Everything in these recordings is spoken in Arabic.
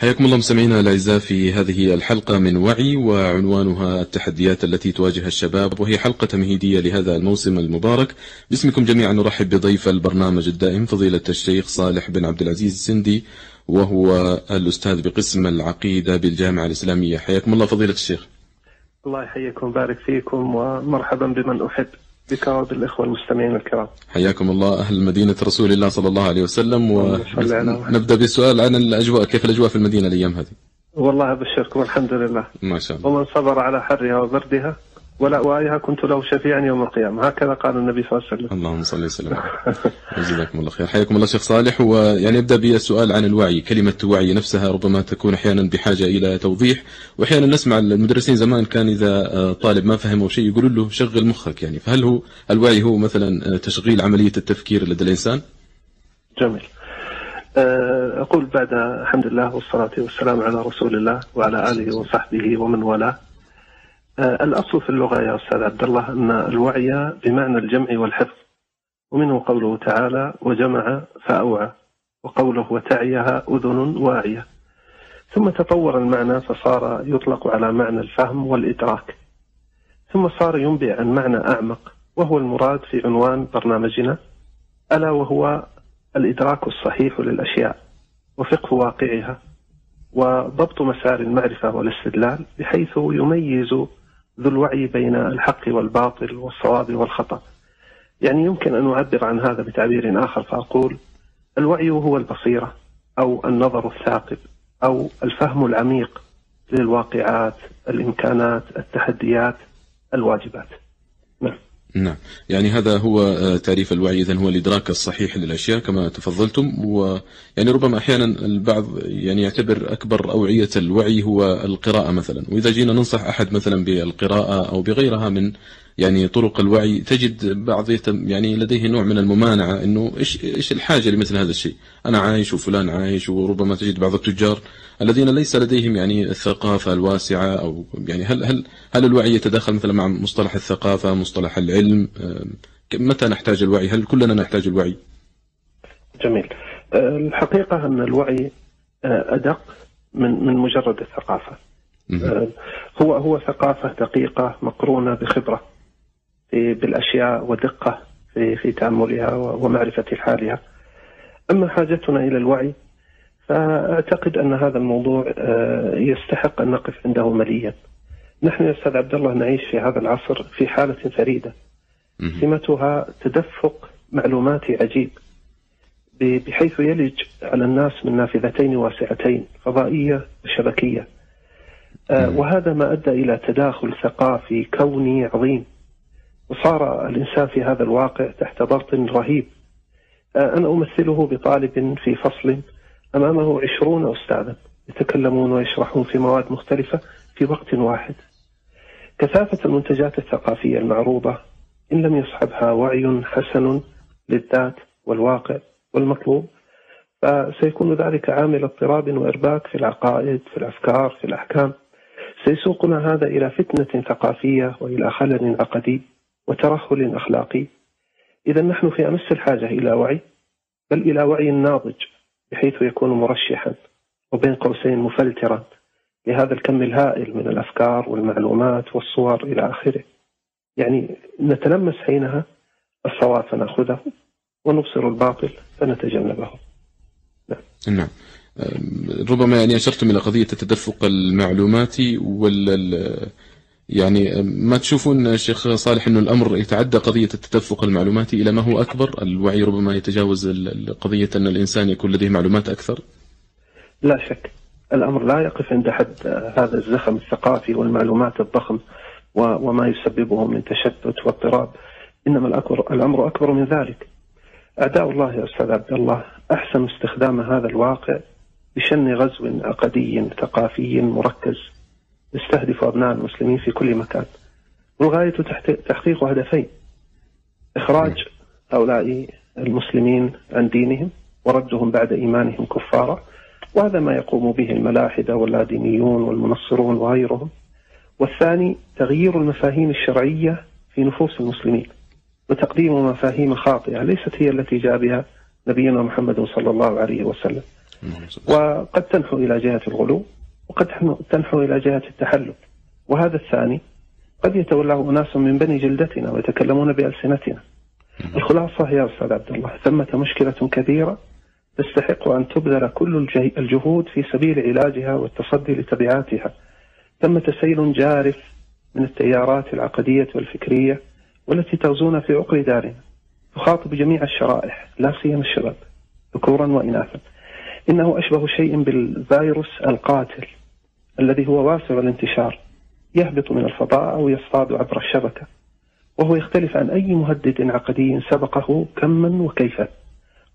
حياكم الله مستمعينا الأعزاء في هذه الحلقة من وعي وعنوانها التحديات التي تواجه الشباب وهي حلقة تمهيدية لهذا الموسم المبارك. باسمكم جميعا نرحب بضيف البرنامج الدائم فضيلة الشيخ صالح بن عبد العزيز السندي وهو الأستاذ بقسم العقيدة بالجامعة الإسلامية. حياكم الله فضيلة الشيخ. الله يحييكم ويبارك فيكم ومرحبا بمن أحب. بك وبالاخوه المستمعين الكرام. حياكم الله أهل مدينة رسول الله صلى الله عليه وسلم. ونبدا بالسؤال عن الأجواء كيف الأجواء في المدينة الأيام هذه؟ والله أبشركم الحمد لله ما شاء الله ومن صبر على حرها وبردها ولا وآيها كنت له شفيعا يوم القيامة هكذا قال النبي صلى الله عليه وسلم. اللهم صل وسلم جزاكم الله خير حياكم الله شيخ صالح ويعني ابدا بالسؤال عن الوعي كلمة وعي نفسها ربما تكون أحيانا بحاجة إلى توضيح واحيانا نسمع المدرسين زمان كان إذا آه، طالب ما فهموا شيء يقولوا له شغل مخك يعني فهل هو الوعي هو مثلا تشغيل عملية التفكير لدى الإنسان؟ جميل. آه، أقول بعد الحمد لله والصلاة والسلام على رسول الله وعلى آله وصحبه ومن والاه. آه، الأصل في اللغة يا أستاذ عبد الله أن الوعي بمعنى الجمع والحفظ ومنه قوله تعالى وجمع فأوعى وقوله وتعيها أذن واعية ثم تطور المعنى فصار يطلق على معنى الفهم والإدراك. ثم صار ينبئ عن معنى أعمق وهو المراد في عنوان برنامجنا ألا وهو الإدراك الصحيح للأشياء وفقه واقعها وضبط مسار المعرفة والاستدلال بحيث يميز ذو الوعي بين الحق والباطل والصواب والخطأ. يعني يمكن أن أعبر عن هذا بتعبير آخر فأقول الوعي هو البصيرة أو النظر الثاقب أو الفهم العميق للواقعات الإمكانات التحديات الواجبات. نعم. نعم. يعني هذا هو آه، تعريف الوعي. إذن هو الإدراك الصحيح للأشياء كما تفضلتم. ويعني ربما أحيانا البعض يعني يعتبر أكبر أوعية الوعي هو القراءة مثلا. وإذا جينا ننصح أحد مثلا بالقراءة أو بغيرها من يعني طرق الوعي تجد بعض يتم يعني لديه نوع من الممانعة أنه إيش, إيش الحاجة لمثل هذا الشيء؟ أنا عايش وفلان عايش وربما تجد بعض التجار الذين ليس لديهم يعني الثقافة الواسعة أو يعني هل هل هل الوعي يتداخل مثلا مع مصطلح الثقافة مصطلح العلم؟ متى نحتاج الوعي؟ هل كلنا نحتاج الوعي؟ جميل. آه، الحقيقة أن الوعي آه، أدق من من مجرد الثقافة. آه، هو هو ثقافة دقيقة مقرونة بخبرة. في بالأشياء ودقة في في تأملها و- ومعرفة حالها. أما حاجتنا إلى الوعي فأعتقد أن هذا الموضوع آه، يستحق أن نقف عنده مليا. نحن يا أستاذ عبد الله نعيش في هذا العصر في حالة فريدة. مهم. سمتها تدفق معلوماتي عجيب. بحيث يلج على الناس من نافذتين واسعتين فضائية وشبكية. آه، وهذا ما أدى إلى تداخل ثقافي كوني عظيم. وصار الإنسان في هذا الواقع تحت ضغط رهيب. آه، أنا أمثله بطالب في فصل أمامه عشرون أستاذا يتكلمون ويشرحون في مواد مختلفة في وقت واحد. كثافة المنتجات الثقافية المعروضة إن لم يصحبها وعي حسن للذات والواقع والمطلوب فسيكون ذلك عامل اضطراب وإرباك في العقائد في الأفكار في الأحكام. سيسوقنا هذا إلى فتنة ثقافية وإلى خلل عقدي. وترهل أخلاقي إذا نحن في أمس الحاجة إلى وعي بل إلى وعي ناضج بحيث يكون مرشحا وبين قوسين مفلترا لهذا الكم الهائل من الأفكار والمعلومات والصور إلى آخره. يعني نتلمس حينها الصواب فنأخذه ونبصر الباطل فنتجنبه. نعم. أم، ربما يعني أشرتم إلى قضية التدفق المعلوماتي وال ال- يعني ما تشوفون شيخ صالح أنه الأمر يتعدى قضية التدفق المعلوماتي إلى ما هو أكبر؟ الوعي ربما يتجاوز قضية أن الإنسان يكون لديه معلومات أكثر؟ لا شك. الأمر لا يقف عند حد آه، هذا الزخم الثقافي والمعلومات الضخم وما يسببه من تشتت واضطراب. إنما الأمر أكبر من ذلك. أعداء الله يا أستاذ عبد الله أحسن استخدام هذا الواقع بشن غزو عقدي ثقافي مركز. يستهدف أبناء المسلمين في كل مكان. والغاية تحقيق هدفين إخراج هؤلاء المسلمين عن دينهم وردهم بعد إيمانهم كفارا وهذا ما يقوم به الملاحدة واللادينيون والمنصرون وغيرهم. والثاني تغيير المفاهيم الشرعية في نفوس المسلمين وتقديم مفاهيم خاطئة ليست هي التي جاء بها نبينا محمد صلى الله عليه وسلم. وقد تنحو إلى جهة الغلو وقد تنحو إلى جهة التحلل وهذا الثاني قد يتولاه أناس من بني جلدتنا ويتكلمون بألسنتنا. الخلاصة يا أستاذ عبد الله ثمة مشكلة كبيرة تستحق أن تبذل كل الجهود في سبيل علاجها والتصدي لتبعاتها. ثمة سيل جارف من التيارات العقدية والفكرية والتي تغزونا في عقر دارنا. تخاطب جميع الشرائح لا سيما الشباب ذكورا وإناثا. إنه أشبه شيء بالفيروس القاتل. الذي هو واسع الانتشار يهبط من الفضاء أو يصطاد عبر الشبكة. وهو يختلف عن أي مهدد عقدي سبقه كما وكيفا.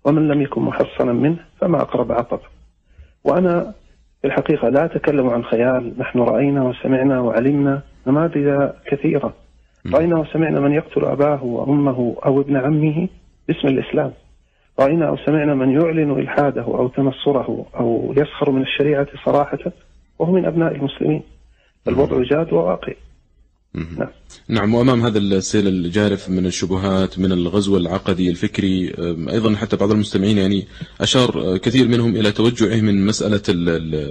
ومن لم يكن محصنا منه فما أقرب عطب. وأنا في الحقيقة لا أتكلم عن خيال. نحن رأينا وسمعنا وعلمنا نماذج كثيرة. رأينا وسمعنا من يقتل أباه وأمه أو ابن عمه باسم الإسلام. رأينا أو سمعنا من يعلن إلحاده أو تنصره أو يسخر من الشريعة صراحة. وهو من أبناء المسلمين الوضع جاد وواقعي نعم. نعم وأمام هذا السيل الجارف من الشبهات من الغزو العقدي الفكري أيضا حتى بعض المستمعين يعني أشار كثير منهم إلى توجعه من مسألة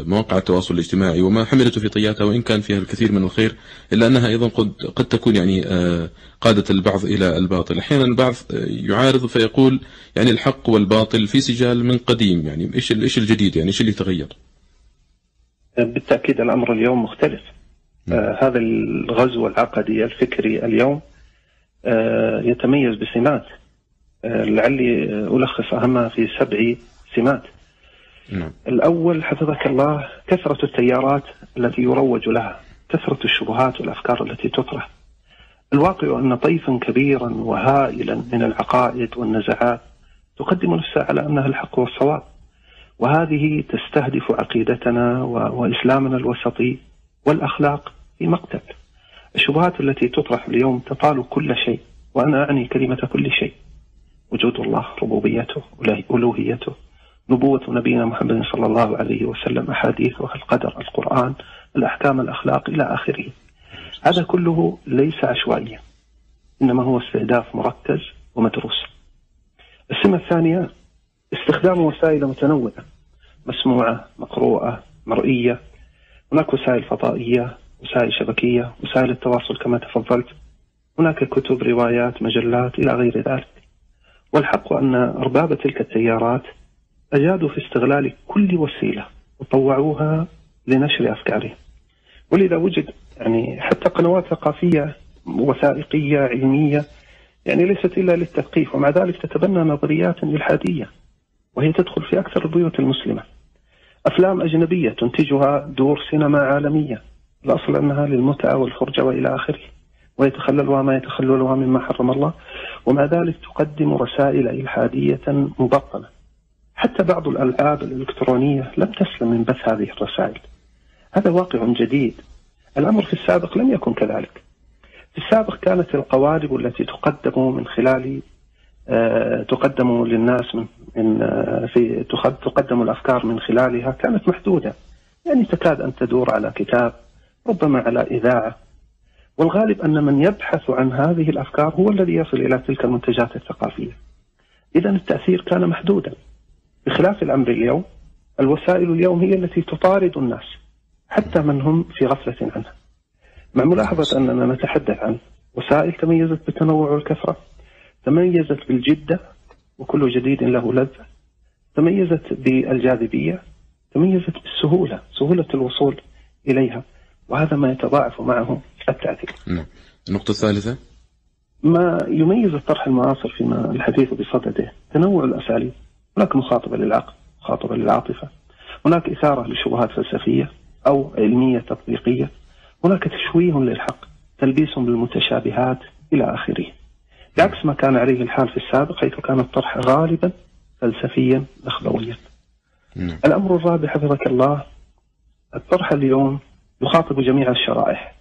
مواقع التواصل الاجتماعي وما حملته في طياتها وإن كان فيها الكثير من الخير إلا أنها أيضا قد قد تكون يعني آه، قادت البعض إلى الباطل، أحيانا البعض يعارض فيقول يعني الحق والباطل في سجال من قديم يعني إيش إيش الجديد يعني إيش اللي تغير؟ بالتأكيد الأمر اليوم مختلف. نعم. آه هذا الغزو العقدي الفكري اليوم آه يتميز بسمات. آه لعلي ألخص أهمها في سبع سمات. نعم. الأول حفظك الله كثرة التيارات التي يروج لها كثرة الشبهات والأفكار التي تطرح. الواقع أن طيفا كبيرا وهائلا من العقائد والنزعات تقدم نفسها على أنها الحق والصواب. وهذه تستهدف عقيدتنا وإسلامنا الوسطي والأخلاق في مقتل. الشبهات التي تطرح اليوم تطال كل شيء وأنا أعني كلمة كل شيء. وجود الله ربوبيته ألوهيته نبوة نبينا محمد صلى الله عليه وسلم أحاديثه القدر القرآن الأحكام الأخلاق إلى آخره. هذا كله ليس عشوائيا إنما هو استهداف مركز ومدروس. السمة الثانية استخدام وسائل متنوعة. مسموعة مقروءة مرئية. هناك وسائل فضائية وسائل شبكية وسائل التواصل كما تفضلت. هناك كتب روايات مجلات إلى غير ذلك. والحق أن أرباب تلك التيارات أجادوا في استغلال كل وسيلة وطوعوها لنشر أفكارهم. ولذا وجد يعني حتى قنوات ثقافية وثائقية علمية يعني ليست إلا للتثقيف ومع ذلك تتبنى نظريات إلحادية. وهي تدخل في أكثر البيوت المسلمة. أفلام أجنبية تنتجها دور سينما عالمية الأصل أنها للمتعة والفرجة وإلى آخره ويتخللها ما يتخللها مما حرم الله ومع ذلك تقدم رسائل إلحادية مبطنة حتى بعض الألعاب الإلكترونية لم تسلم من بث هذه الرسائل. هذا واقع جديد. الأمر في السابق لم يكن كذلك. في السابق كانت القوالب التي تقدم من خلال آه، تقدم للناس من من آه، في تقدم الأفكار من خلالها كانت محدودة يعني تكاد أن تدور على كتاب ربما على إذاعة والغالب أن من يبحث عن هذه الأفكار هو الذي يصل إلى تلك المنتجات الثقافية. إذا التأثير كان محدودا. بخلاف الأمر اليوم الوسائل اليوم هي التي تطارد الناس حتى من هم في غفلة عنها. مع ملاحظة أننا نتحدث عن وسائل تميزت بالتنوع والكثرة تميزت بالجدة وكل جديد له لذة. تميزت بالجاذبية تميزت بالسهولة سهولة الوصول إليها وهذا ما يتضاعف معه التأثير. نعم. النقطة الثالثة؟ ما يميز الطرح المعاصر فيما الحديث بصدده تنوع الأساليب هناك مخاطبة للعقل مخاطبة للعاطفة هناك إثارة لشبهات فلسفية أو علمية تطبيقية هناك تشويه للحق تلبيس بالمتشابهات إلى آخره. بعكس ما كان عليه الحال في السابق حيث كان الطرح غالبا فلسفيا نخبويا نعم. الأمر الرابع حفظك الله الطرح اليوم يخاطب جميع الشرائح.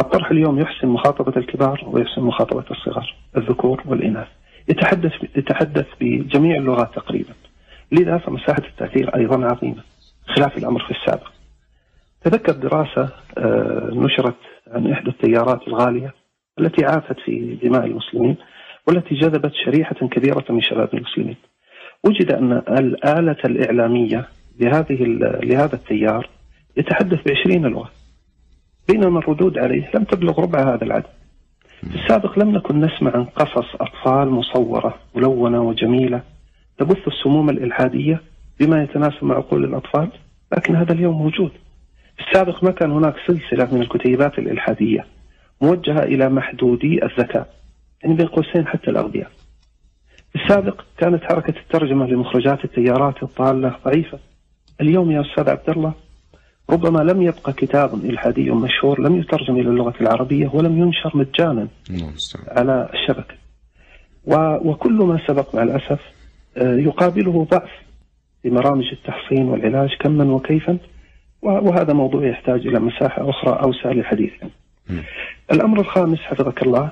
الطرح اليوم يحسن مخاطبة الكبار ويحسن مخاطبة الصغار الذكور والإناث. يتحدث يتحدث بجميع اللغات تقريبا. لذا فمساحة التأثير أيضا عظيمة خلاف الأمر في السابق. تذكر دراسة آه، نشرت عن إحدى التيارات الغالية التي عافت في دماء المسلمين والتي جذبت شريحة كبيرة من شباب المسلمين. وجد أن الآلة الإعلامية لهذه لهذا التيار يتحدث بعشرين لغة. بينما الردود عليه لم تبلغ ربع هذا العدد. في السابق لم نكن نسمع عن قصص أطفال مصورة ملونة وجميلة تبث السموم الإلحادية بما يتناسب مع عقول الأطفال لكن هذا اليوم موجود. في السابق ما كان هناك سلسلة من الكتيبات الإلحادية موجهة إلى محدودي الذكاء يعني بين قوسين حتى الأغبياء. في السابق كانت حركة الترجمة لمخرجات التيارات الضالة ضعيفة. اليوم يا أستاذ عبد الله ربما لم يبقى كتاب إلحادي مشهور لم يترجم إلى اللغة العربية ولم ينشر مجانا على الشبكة. وكل ما سبق مع الأسف آه، يقابله ضعف في برامج التحصين والعلاج كما وكيفا وهذا موضوع يحتاج إلى مساحة أخرى أوسع للحديث. الأمر الخامس حفظك الله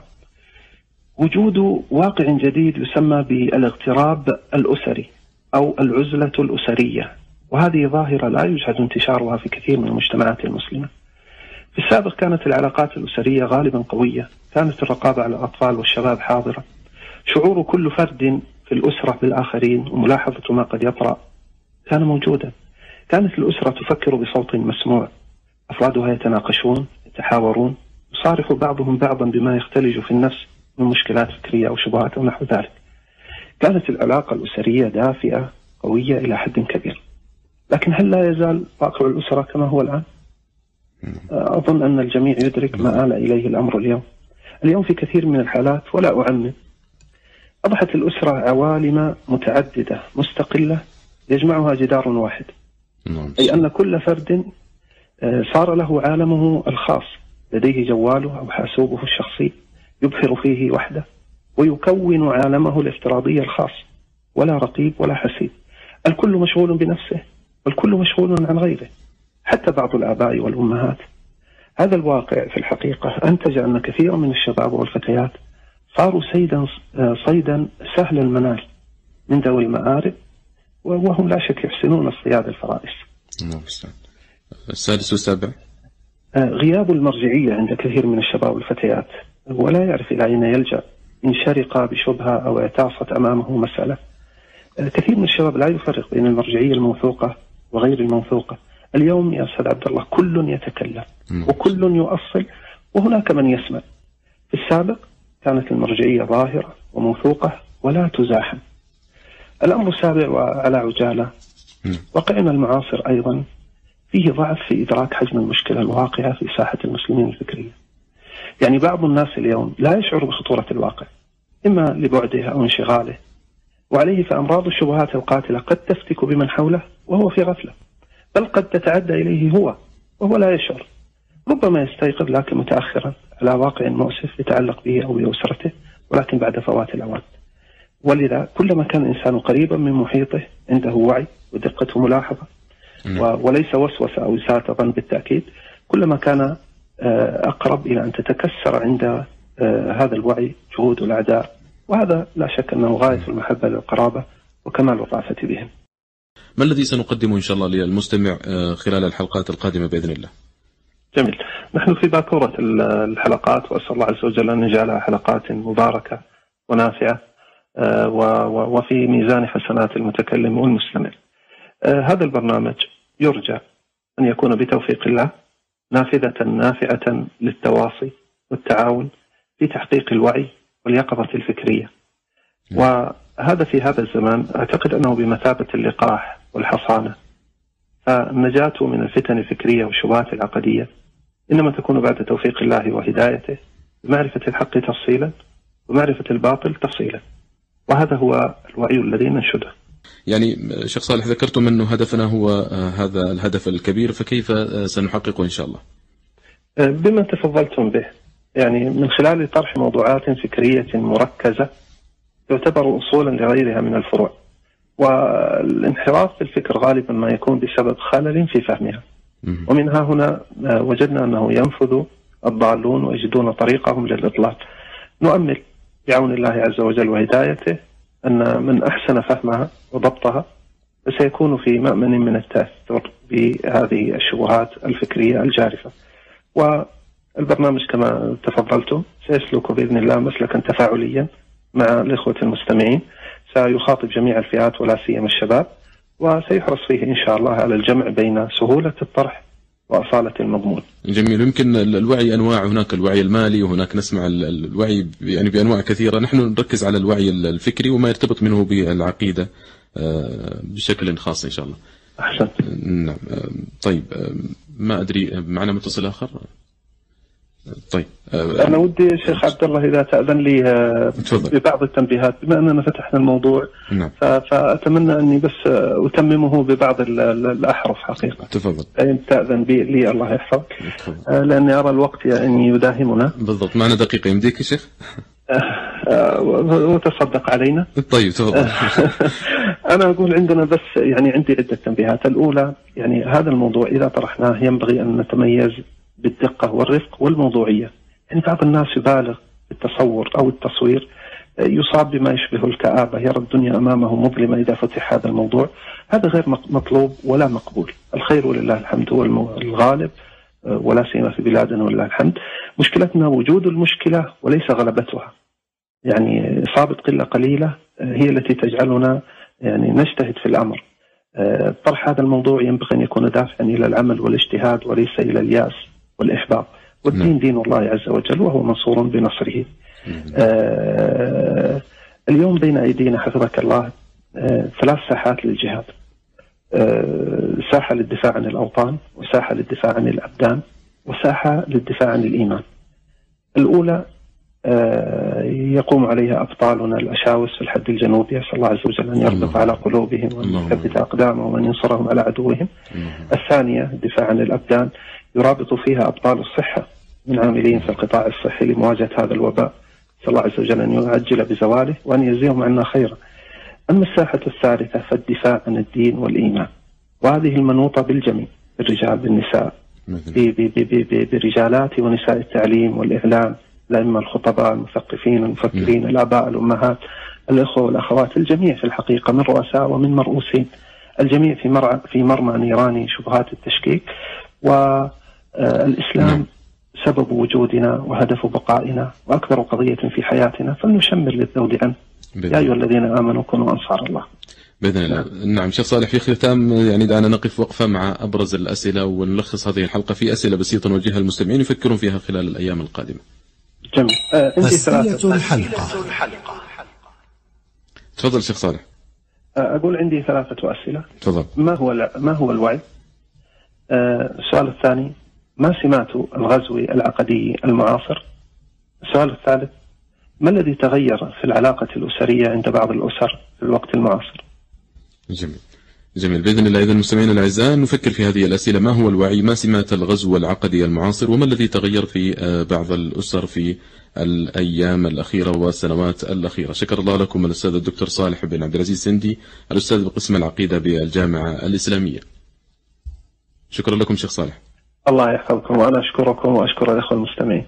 وجود واقع جديد يسمى بالاغتراب الأسري أو العزلة الأسرية. وهذه ظاهرة لا يجحد انتشارها في كثير من المجتمعات المسلمة. في السابق كانت العلاقات الأسرية غالبا قوية كانت الرقابة على الأطفال والشباب حاضرة. شعور كل فرد في الأسرة بالآخرين وملاحظة ما قد يطرأ كان موجودا. كانت الأسرة تفكر بصوت مسموع. أفرادها يتناقشون يتحاورون يصارح بعضهم بعضا بما يختلج في النفس من مشكلات فكرية أو شبهات أو نحو ذلك. كانت العلاقة الأسرية دافئة قوية إلى حد كبير. لكن هل لا يزال واقع الأسرة كما هو الآن؟ أظن أن الجميع يدرك ما آل إليه الأمر اليوم. اليوم في كثير من الحالات ولا أعمم أصبحت الأسرة عوالم متعددة مستقلة يجمعها جدار واحد. نعم. أي أن كل فرد آه، صار له عالمه الخاص. لديه جواله أو حاسوبه الشخصي يبحر فيه وحده ويكون عالمه الافتراضي الخاص ولا رقيب ولا حسيب. الكل مشغول بنفسه والكل مشغول عن غيره حتى بعض الآباء والأمهات. هذا الواقع في الحقيقة أنتج أن كثيرا من الشباب والفتيات صاروا سيدا صيدا سهل المنال من ذوي المآرب وهم لا شك يحسنون اصطياد الفرائس. نعم السادس والسابع. غياب المرجعية عند كثير من الشباب والفتيات. ولا يعرف إلى أين يلجأ. إن شرق بشبهة أو اعتاصت أمامه مسألة. آه، كثير من الشباب لا يفرق بين المرجعية الموثوقة وغير الموثوقة. اليوم يا أستاذ عبد الله كل يتكلم وكل يؤصل وهناك من يسمع. في السابق كانت المرجعية ظاهرة وموثوقة ولا تزاحم. الأمر السابع وعلى عجالة. واقعنا المعاصر أيضا. فيه ضعف في إدراك حجم المشكلة الواقعة في ساحة المسلمين الفكرية يعني بعض الناس اليوم لا يشعر بخطورة الواقع إما لبعده أو انشغاله وعليه فأمراض الشبهات القاتلة قد تفتك بمن حوله وهو في غفلة بل قد تتعدى إليه هو وهو لا يشعر ربما يستيقظ لكن متأخرا على واقع مؤسف يتعلق به أو بأسرته ولكن بعد فوات الأوان ولذا كلما كان الإنسان قريبا من محيطه عنده وعي ودقة ملاحظة. وليس وسوسة أو ظن بالتأكيد كلما كان آه، أقرب إلى أن تتكسر عند آه، هذا الوعي جهود الأعداء. وهذا لا شك أنه غاية نعم. المحبة للقرابة وكمال الرأفة بهم. ما الذي سنقدمه إن شاء الله للمستمع آه، خلال الحلقات القادمة بإذن الله؟ جميل. نحن في باكورة الحلقات وأسأل الله عز وجل أن يجعلها حلقات مباركة ونافعة وفي ميزان حسنات المتكلم والمستمع. هذا البرنامج يرجى أن يكون بتوفيق الله نافذة نافعة للتواصي والتعاون في تحقيق الوعي واليقظة الفكرية. وهذا في هذا الزمان أعتقد أنه بمثابة اللقاح والحصانة. فالنجاة من الفتن الفكرية والشبهات العقدية إنما تكون بعد توفيق الله وهدايته بمعرفة الحق تفصيلا ومعرفة الباطل تفصيلا. وهذا هو الوعي الذي ننشده. يعني شيخ صالح ذكرتم أنه هدفنا هو آه، هذا الهدف الكبير فكيف آه، سنحققه إن شاء الله؟ آه، بما تفضلتم به يعني من خلال طرح موضوعات فكرية مركزة تعتبر أصولا لغيرها من الفروع والانحراف في الفكر غالبا ما يكون بسبب خلل في فهمها. ومنها هنا وجدنا أنه ينفذ الضالون ويجدون طريقهم للإضلال نؤمل بعون الله عز وجل وهدايته أن من أحسن فهمها وضبطها فسيكون في مأمن من التأثر بهذه الشبهات الفكرية الجارفة. والبرنامج كما تفضلتم سيسلك بإذن الله مسلكا تفاعليا مع الإخوة المستمعين. سيخاطب جميع الفئات ولا سيما الشباب وسيحرص فيه إن شاء الله على الجمع بين سهولة الطرح وأصالة المضمون. جميل. يمكن الوعي أنواع هناك الوعي المالي وهناك نسمع الوعي يعني بأنواع كثيرة. نحن نركز على الوعي الفكري وما يرتبط منه بالعقيدة آه، بشكل خاص إن شاء الله. أحسنت. نعم. آه، طيب آه، ما أدري معنا متصل آخر؟ طيب أنا ودي شيخ عبد الله إذا تأذن لي آه، تفضل. ببعض التنبيهات بما أننا فتحنا الموضوع نعم. ف- فأتمنى أني بس آه، أتممه ببعض ال- ال- الأحرف حقيقة. تفضل. إن تأذن بي لي الله يحفظك. آه، لأني أرى الوقت يعني يداهمنا. بالضبط. معنا دقيقة يمديك يا شيخ؟ آه، وتصدق علينا. طيب تفضل. أنا أقول عندنا بس يعني عندي عدة تنبيهات. الأولى يعني هذا الموضوع إذا طرحناه ينبغي أن نتميز بالدقة والرفق والموضوعية. يعني بعض الناس يبالغ التصور أو التصوير يصاب بما يشبه الكآبة يرى الدنيا أمامه مظلمة إذا فتح هذا الموضوع. هذا غير مطلوب ولا مقبول. الخير ولله الحمد هو الغالب آه، ولا سيما في بلادنا ولله الحمد. مشكلتنا وجود المشكلة وليس غلبتها. يعني إصابة قلة قليلة آه، هي التي تجعلنا يعني نجتهد في الأمر. آه، طرح هذا الموضوع ينبغي أن يكون دافعا إلى العمل والاجتهاد وليس إلى اليأس. والإحباط. والدين نعم. دين الله عز وجل وهو منصور بنصره. آه، اليوم بين أيدينا حفظك الله آه، ثلاث ساحات للجهاد. آه، ساحة للدفاع عن الأوطان وساحة للدفاع عن الأبدان وساحة للدفاع عن الإيمان. الأولى آه، يقوم عليها أبطالنا الأشاوس في الحد الجنوبي. أسأل الله عز وجل أن يربط. على قلوبهم وأن. يثبت أقدامهم وأن ينصرهم على عدوهم. الثانية الدفاع عن الأبدان. يرابط فيها أبطال الصحة من عاملين في القطاع الصحي لمواجهة هذا الوباء. نسأل الله عز وجل أن يعجل بزواله وأن يجزيهم عنا خيرا. أما الساحة الثالثة فالدفاع عن الدين والإيمان. وهذه المنوطة بالجميع بالرجال بالنساء مثل. ب- ب- ب- ب- برجالات ونساء التعليم والإعلام الأئمة الخطباء المثقفين المفكرين الآباء الأمهات الإخوة والأخوات الجميع في الحقيقة من رؤساء ومن مرؤوسين. الجميع في مرعى في مرمى نيران شبهات التشكيك. والإسلام نعم. سبب وجودنا وهدف بقائنا وأكبر قضية في حياتنا فلنشمر للذود عنه يا. أيها الذين آمنوا كونوا أنصار الله بإذن الله نعم شيخ صالح في ختام يعني دعنا نقف وقفة مع أبرز الأسئلة ونلخص هذه الحلقة في أسئلة بسيطة نوجهها للمستمعين يفكرون فيها خلال الأيام القادمة. جميل آه أسئلة الحلقة تفضل شيخ صالح آه أقول عندي ثلاثة أسئلة تفضل. ما هو ما هو الوعي؟ آه، السؤال الثاني ما سمات الغزو العقدي المعاصر؟ السؤال الثالث ما الذي تغير في العلاقة الأسرية عند بعض الأسر في الوقت المعاصر؟ جميل. جميل بإذن الله اذا المستمعين الأعزاء نفكر في هذه الأسئلة ما هو الوعي؟ ما سمات الغزو العقدي المعاصر؟ وما الذي تغير في آه، بعض الأسر في الأيام الأخيرة والسنوات الأخيرة؟ شكر الله لكم الأستاذ الدكتور صالح بن عبد العزيز سندي الأستاذ بقسم العقيدة بالجامعة الإسلامية. شكرا لكم شيخ صالح. الله يحفظكم وأنا أشكركم وأشكر الأخوة المستمعين.